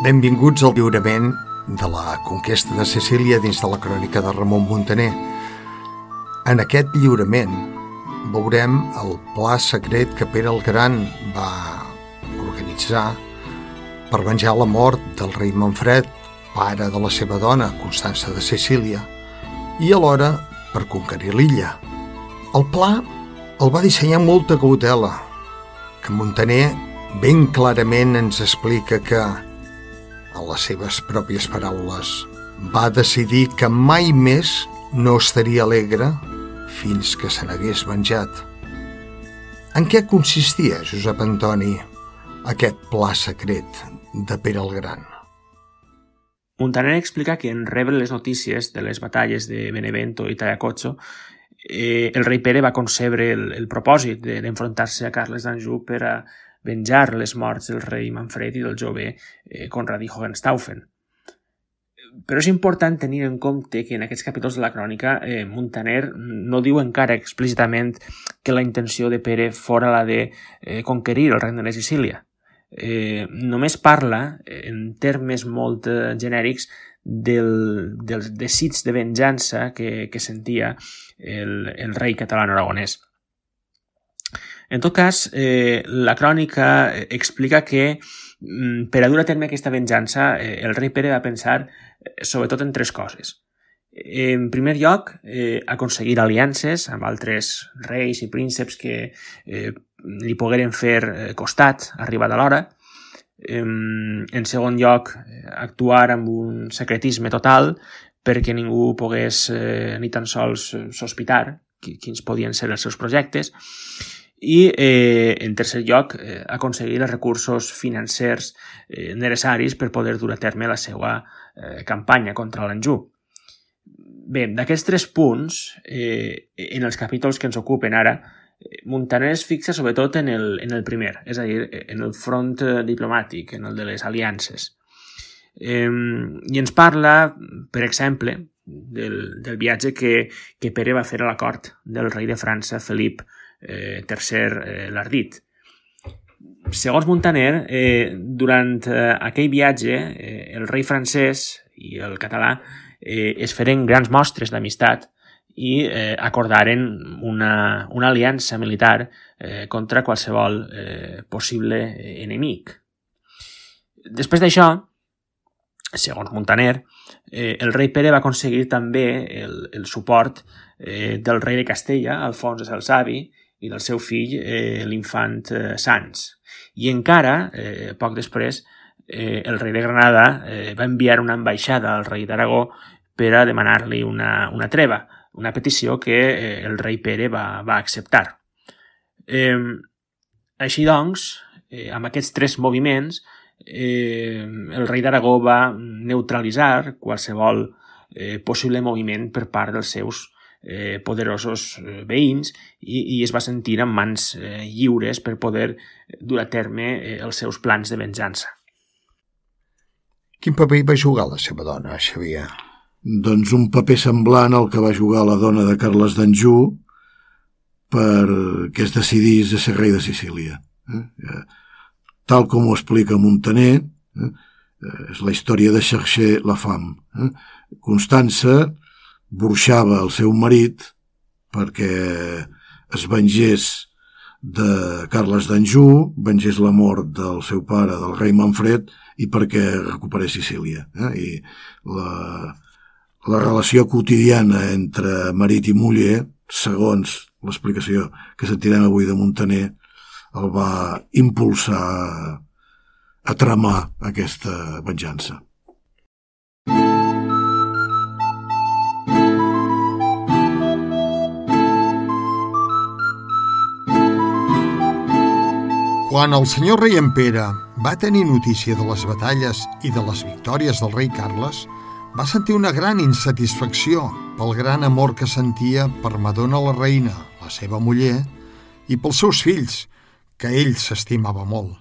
Benvinguts al lliurament de la conquesta de Sicília dins de la crònica de Ramon Montaner. En aquest lliurament veurem el pla secret que Pere el Gran va organitzar per venjar la mort del rei Manfred, pare de la seva dona, Constança de Sicília, i alhora per conquerir l'illa. El pla el va dissenyar molta cautela, que Montaner ben clarament ens explica que, en les seves pròpies paraules, va decidir que mai més no estaria alegre fins que se n'hagués venjat. En què consistia, Josep Antoni, aquest pla secret de Pere el Gran? Montaner explica que en rebre les notícies de les batalles de Benevento i Tagliacozzo, eh, el rei Pere va concebre el, el propòsit d'enfrontar-se a Carles d'Anjou per a venjar les morts del rei Manfred i del jove eh, Conrad i Hohenstaufen. Però és important tenir en compte que en aquests capítols de la crònica eh, Montaner no diu encara explícitament que la intenció de Pere fora la de eh, conquerir el regne de Sicília eh, només parla, en termes molt eh, genèrics, del, dels desig de venjança que, que sentia el, el rei català aragonès. En tot cas, eh, la crònica explica que mm, per a dur a terme aquesta venjança, eh, el rei Pere va pensar eh, sobretot en tres coses. En primer lloc, eh, aconseguir aliances amb altres reis i prínceps que eh, li pogueren fer eh, costat arribat a l'hora. En segon lloc, actuar amb un secretisme total perquè ningú pogués eh, ni tan sols sospitar quins podien ser els seus projectes i, eh, en tercer lloc, eh, aconseguir els recursos financers eh, necessaris per poder dur a terme la seva eh, campanya contra l'Anjou. Bé, d'aquests tres punts, eh, en els capítols que ens ocupen ara, Montaner es fixa sobretot en el, en el primer, és a dir, en el front eh, diplomàtic, en el de les aliances. Eh, I ens parla, per exemple, del, del viatge que, que Pere va fer a la cort del rei de França, Felip eh, III eh, l'Ardit. Segons Montaner, eh, durant eh, aquell viatge, eh, el rei francès i el català eh, es feren grans mostres d'amistat i eh, acordaren una, una aliança militar eh, contra qualsevol eh, possible enemic. Després d'això, segons Montaner, eh, el rei Pere va aconseguir també el, el suport eh, del rei de Castella, Alfons el Savi, i del seu fill, eh, l'infant eh, Sans. I encara, eh, poc després, eh, el rei de Granada eh, va enviar una ambaixada al rei d'Aragó per a demanar-li una, una treva, una petició que eh, el rei Pere va, va acceptar. Eh, així doncs, eh, amb aquests tres moviments, eh, el rei d'Aragó va neutralitzar qualsevol eh, possible moviment per part dels seus eh, poderosos eh, veïns i, i es va sentir en mans eh, lliures per poder dur a terme eh, els seus plans de venjança. Quin paper hi va jugar la seva dona, Xavier? doncs un paper semblant al que va jugar la dona de Carles d'Anjou perquè es decidís a ser rei de Sicília. Eh? eh? Tal com ho explica Montaner, eh? eh és la història de Chercher la fam. Eh? Constança burxava el seu marit perquè es vengés de Carles d'Anjou, vengés la mort del seu pare, del rei Manfred, i perquè recuperés Sicília. Eh? I la, la relació quotidiana entre marit i muller, segons l'explicació que sentirem avui de Montaner, el va impulsar a tramar aquesta venjança. Quan el senyor rei en Pere va tenir notícia de les batalles i de les victòries del rei Carles, va sentir una gran insatisfacció pel gran amor que sentia per Madonna la reina, la seva muller, i pels seus fills, que ell s'estimava molt.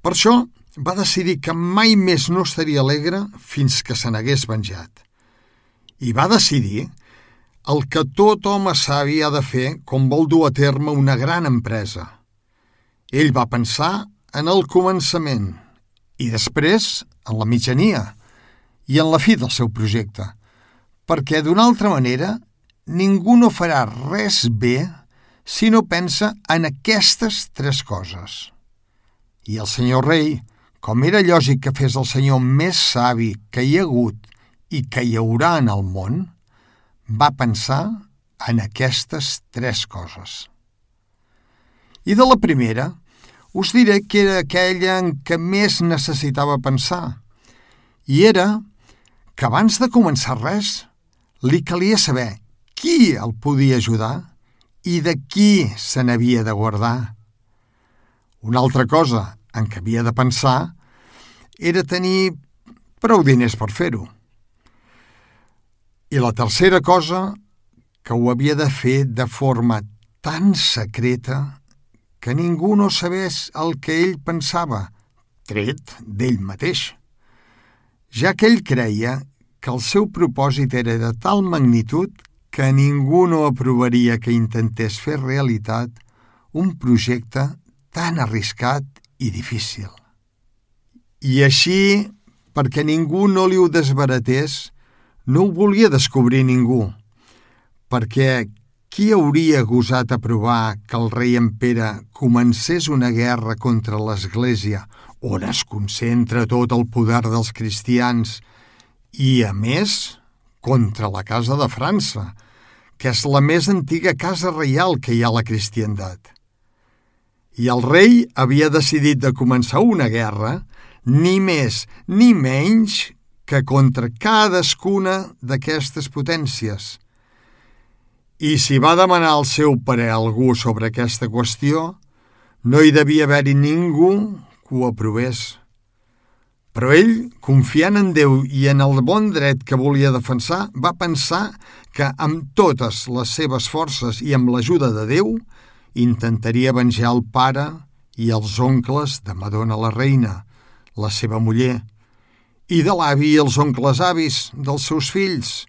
Per això va decidir que mai més no estaria alegre fins que se n'hagués venjat. I va decidir el que tot home savi ha de fer com vol dur a terme una gran empresa. Ell va pensar en el començament i després en la mitjania i en la fi del seu projecte, perquè d'una altra manera ningú no farà res bé si no pensa en aquestes tres coses. I el senyor rei, com era lògic que fes el senyor més savi que hi ha hagut i que hi haurà en el món, va pensar en aquestes tres coses. I de la primera, us diré que era aquella en què més necessitava pensar, i era que abans de començar res li calia saber qui el podia ajudar i de qui se n'havia de guardar. Una altra cosa en què havia de pensar era tenir prou diners per fer-ho. I la tercera cosa, que ho havia de fer de forma tan secreta que ningú no sabés el que ell pensava, tret d'ell mateix, ja que ell creia que el seu propòsit era de tal magnitud que ningú no aprovaria que intentés fer realitat un projecte tan arriscat i difícil. I així, perquè ningú no li ho desbaratés, no ho volia descobrir ningú, perquè qui hauria gosat aprovar que el rei en Pere comencés una guerra contra l'Església on es concentra tot el poder dels cristians i, a més, contra la Casa de França, que és la més antiga casa reial que hi ha a la cristiandat. I el rei havia decidit de començar una guerra, ni més ni menys que contra cadascuna d'aquestes potències. I si va demanar el seu parer a algú sobre aquesta qüestió, no hi devia haver-hi ningú que ho aprovés. Però ell, confiant en Déu i en el bon dret que volia defensar, va pensar que amb totes les seves forces i amb l'ajuda de Déu intentaria venjar el pare i els oncles de Madonna la reina, la seva muller, i de l'avi i els oncles avis dels seus fills,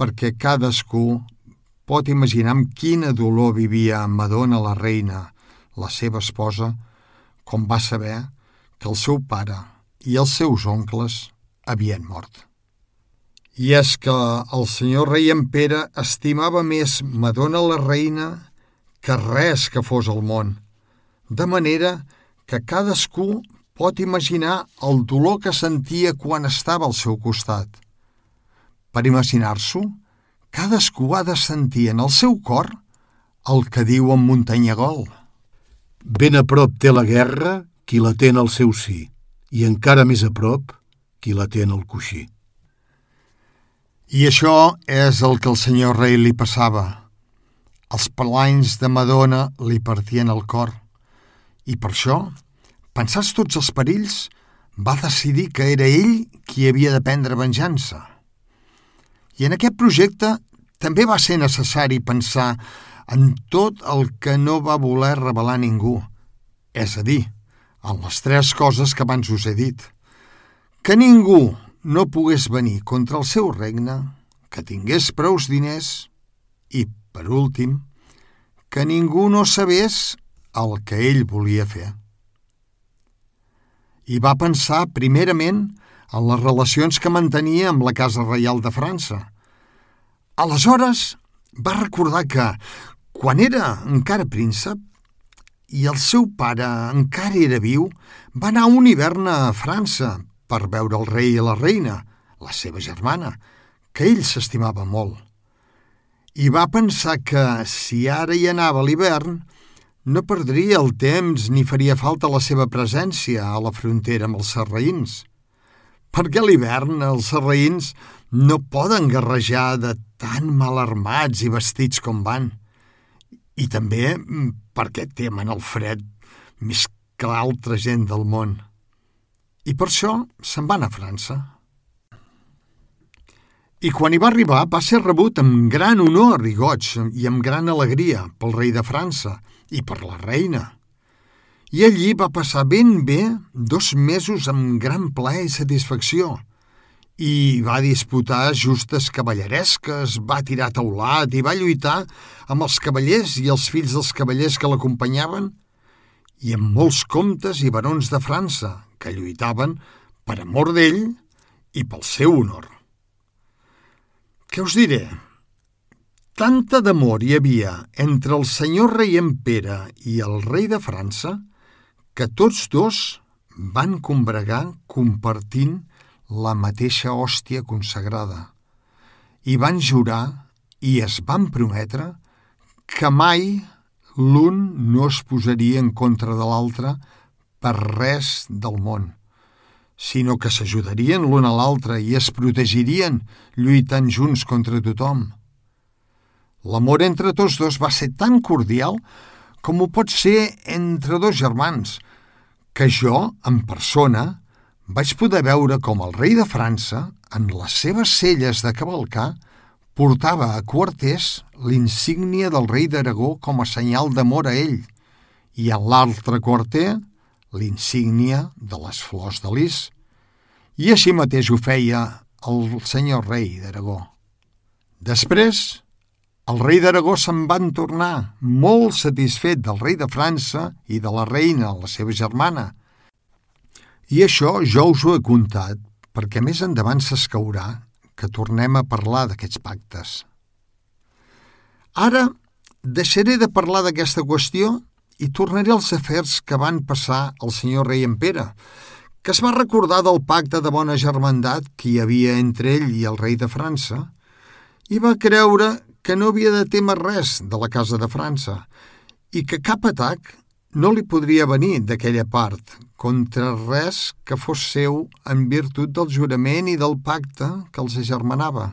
perquè cadascú pot imaginar amb quina dolor vivia Madonna la reina, la seva esposa, com va saber que el seu pare i els seus oncles havien mort. I és que el senyor rei en Pere estimava més Madonna la reina que res que fos al món, de manera que cadascú pot imaginar el dolor que sentia quan estava al seu costat. Per imaginar-s'ho, cadascú ha de sentir en el seu cor el que diu en Montanyagol. Ben a prop té la guerra qui la té en el seu sí i encara més a prop qui la té en el coixí. I això és el que al senyor rei li passava. Els palanys de Madonna li partien el cor. I per això, pensats tots els perills, va decidir que era ell qui havia de prendre venjança. I en aquest projecte també va ser necessari pensar en tot el que no va voler revelar ningú, és a dir, en les tres coses que abans us he dit. Que ningú no pogués venir contra el seu regne, que tingués prous diners i, per últim, que ningú no sabés el que ell volia fer. I va pensar, primerament, en les relacions que mantenia amb la Casa Reial de França. Aleshores, va recordar que, quan era encara príncep, i el seu pare encara era viu, va anar un hivern a França per veure el rei i la reina, la seva germana, que ell s'estimava molt. I va pensar que, si ara hi anava l'hivern, no perdria el temps ni faria falta la seva presència a la frontera amb els serraïns. Perquè a l'hivern els serraïns no poden guerrejar de tan mal armats i vestits com van. I també perquè temen el fred més que l'altra gent del món. I per això se'n van a França. I quan hi va arribar va ser rebut amb gran honor i goig i amb gran alegria pel rei de França i per la reina. I allí va passar ben bé dos mesos amb gran plaer i satisfacció i va disputar justes cavalleresques, va tirar taulat i va lluitar amb els cavallers i els fills dels cavallers que l'acompanyaven i amb molts comtes i barons de França que lluitaven per amor d'ell i pel seu honor. Què us diré? Tanta d'amor hi havia entre el senyor rei en Pere i el rei de França que tots dos van combregar compartint la mateixa hòstia consagrada i van jurar i es van prometre que mai l'un no es posaria en contra de l'altre per res del món sinó que s'ajudarien l'un a l'altre i es protegirien lluitant junts contra tothom. L'amor entre tots dos va ser tan cordial com ho pot ser entre dos germans, que jo, en persona, vaig poder veure com el rei de França, en les seves celles de cavalcar, portava a quarters l'insígnia del rei d'Aragó com a senyal d'amor a ell, i en l'altre quarter l'insígnia de les flors de lis. I així mateix ho feia el senyor rei d'Aragó. Després, el rei d'Aragó se'n van tornar, molt satisfet del rei de França i de la reina, la seva germana. I això jo us ho he contat perquè més endavant s'escaurà que tornem a parlar d'aquests pactes. Ara deixaré de parlar d'aquesta qüestió i tornaré als afers que van passar al senyor rei en Pere, que es va recordar del pacte de bona germandat que hi havia entre ell i el rei de França, i va creure que no havia de temer res de la casa de França i que cap atac no li podria venir d'aquella part contra res que fos seu en virtut del jurament i del pacte que els agermanava.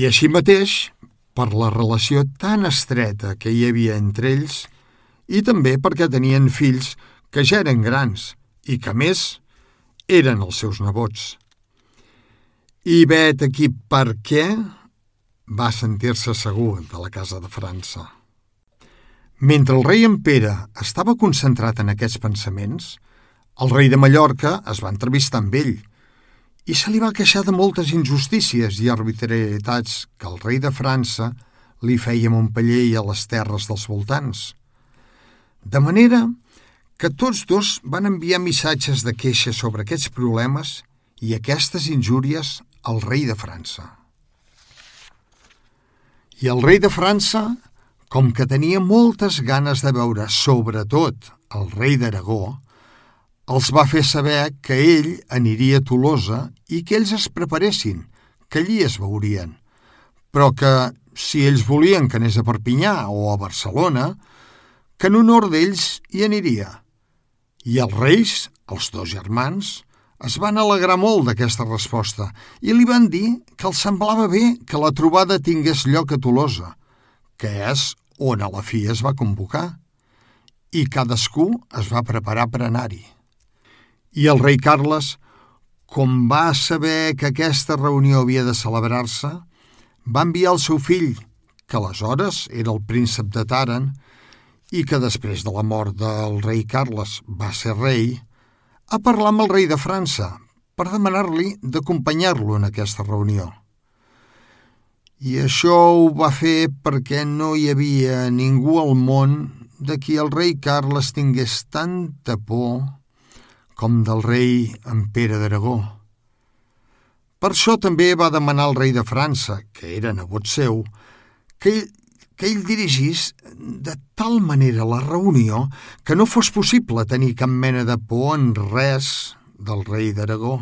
I així mateix, per la relació tan estreta que hi havia entre ells i també perquè tenien fills que ja eren grans i que, més, eren els seus nebots. I vet aquí per què va sentir-se segur de la casa de França. Mentre el rei en Pere estava concentrat en aquests pensaments, el rei de Mallorca es va entrevistar amb ell i se li va queixar de moltes injustícies i arbitrarietats que el rei de França li feia a Montpeller i a les terres dels voltants. De manera que tots dos van enviar missatges de queixa sobre aquests problemes i aquestes injúries al rei de França. I el rei de França, com que tenia moltes ganes de veure sobretot el rei d'Aragó, els va fer saber que ell aniria a Tolosa i que ells es preparessin, que allí es veurien, però que, si ells volien que anés a Perpinyà o a Barcelona, que en honor d'ells hi aniria. I els reis, els dos germans, es van alegrar molt d'aquesta resposta i li van dir que els semblava bé que la trobada tingués lloc a Tolosa, que és on a la fi es va convocar, i cadascú es va preparar per anar-hi. I el rei Carles, com va saber que aquesta reunió havia de celebrar-se, va enviar el seu fill, que aleshores era el príncep de Taren, i que després de la mort del rei Carles va ser rei, a parlar amb el rei de França per demanar-li d'acompanyar-lo en aquesta reunió. I això ho va fer perquè no hi havia ningú al món de qui el rei Carles tingués tanta por com del rei en Pere d'Aragó. Per això també va demanar al rei de França, que era nebot seu, que que ell dirigís de tal manera la reunió que no fos possible tenir cap mena de por en res del rei d'Aragó.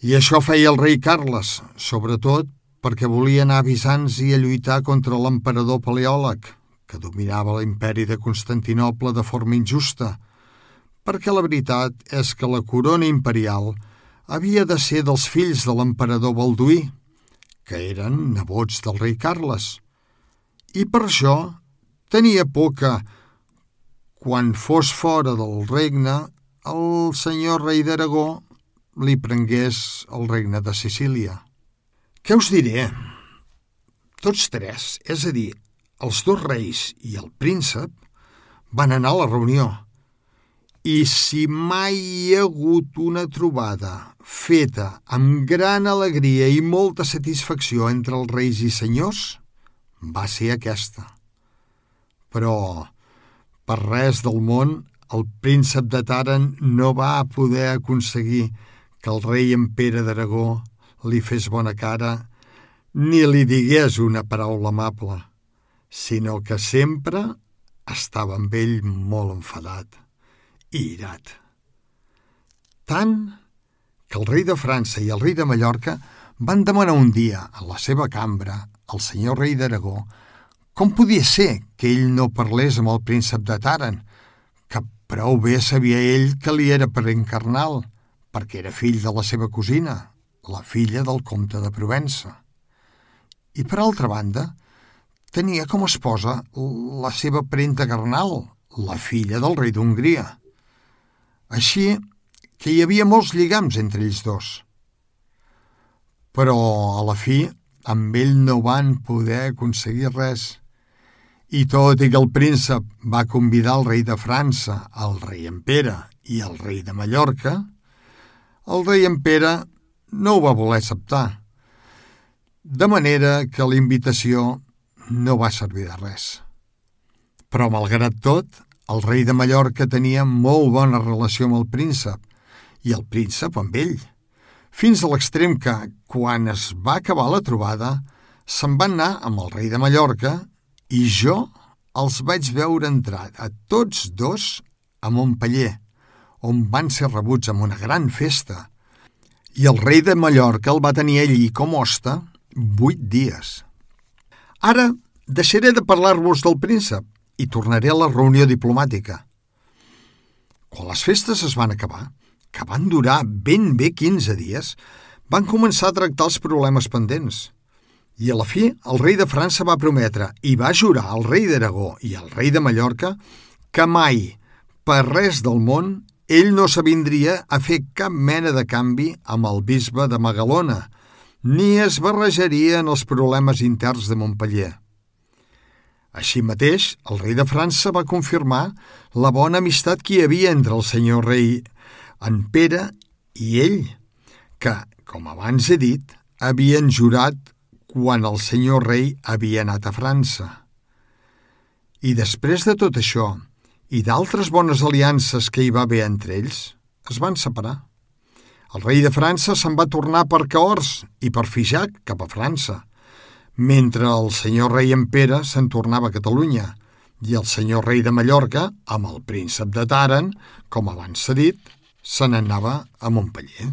I això feia el rei Carles, sobretot perquè volia anar a i a lluitar contra l'emperador Paleòleg, que dominava l'imperi de Constantinople de forma injusta, perquè la veritat és que la corona imperial havia de ser dels fills de l'emperador Balduí, que eren nebots del rei Carles, i per això tenia por que, quan fos fora del regne, el senyor rei d'Aragó li prengués el regne de Sicília. Què us diré? Tots tres, és a dir, els dos reis i el príncep, van anar a la reunió – i si mai hi ha hagut una trobada feta amb gran alegria i molta satisfacció entre els reis i senyors, va ser aquesta. Però, per res del món, el príncep de Taren no va poder aconseguir que el rei en Pere d'Aragó li fes bona cara ni li digués una paraula amable, sinó que sempre estava amb ell molt enfadat i irat. Tant que el rei de França i el rei de Mallorca van demanar un dia a la seva cambra al senyor rei d'Aragó com podia ser que ell no parlés amb el príncep de Taren, que prou bé sabia ell que li era parent carnal, perquè era fill de la seva cosina, la filla del comte de Provença. I per altra banda, tenia com a esposa la seva parenta carnal, la filla del rei d'Hongria. Així que hi havia molts lligams entre ells dos. Però, a la fi, amb ell no van poder aconseguir res. I tot i que el príncep va convidar el rei de França, el rei en Pere i el rei de Mallorca, el rei en Pere no ho va voler acceptar, de manera que la invitació no va servir de res. Però, malgrat tot, el rei de Mallorca tenia molt bona relació amb el príncep i el príncep amb ell, fins a l'extrem que, quan es va acabar la trobada, se'n van anar amb el rei de Mallorca i jo els vaig veure entrar a tots dos a Montpeller, on van ser rebuts amb una gran festa. I el rei de Mallorca el va tenir allí com hoste vuit dies. Ara deixaré de parlar-vos del príncep i tornaré a la reunió diplomàtica. Quan les festes es van acabar, que van durar ben bé 15 dies, van començar a tractar els problemes pendents. I a la fi, el rei de França va prometre i va jurar al rei d'Aragó i al rei de Mallorca que mai, per res del món, ell no s'avindria a fer cap mena de canvi amb el bisbe de Magalona, ni es barrejaria en els problemes interns de Montpellier. Així mateix, el rei de França va confirmar la bona amistat que hi havia entre el senyor rei en Pere i ell, que, com abans he dit, havien jurat quan el senyor rei havia anat a França. I després de tot això, i d'altres bones aliances que hi va haver entre ells, es van separar. El rei de França se'n va tornar per Cahors i per Fijac cap a França, mentre el senyor rei en Pere se'n tornava a Catalunya i el senyor rei de Mallorca, amb el príncep de Taren, com abans s'ha dit, se n'anava a Montpellier.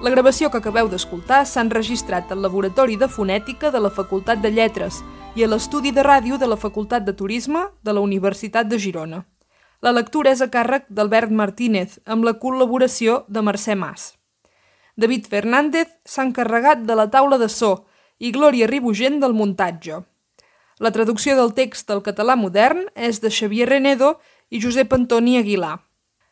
La gravació que acabeu d'escoltar s'ha enregistrat al Laboratori de Fonètica de la Facultat de Lletres i a l'Estudi de Ràdio de la Facultat de Turisme de la Universitat de Girona. La lectura és a càrrec d'Albert Martínez, amb la col·laboració de Mercè Mas. David Fernández s'ha encarregat de la taula de so i Glòria Ribugent del muntatge. La traducció del text al català modern és de Xavier Renedo i Josep Antoni Aguilar.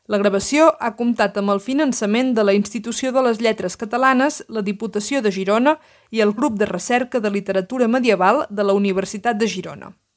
La gravació ha comptat amb el finançament de la Institució de les Lletres Catalanes, la Diputació de Girona i el Grup de Recerca de Literatura Medieval de la Universitat de Girona.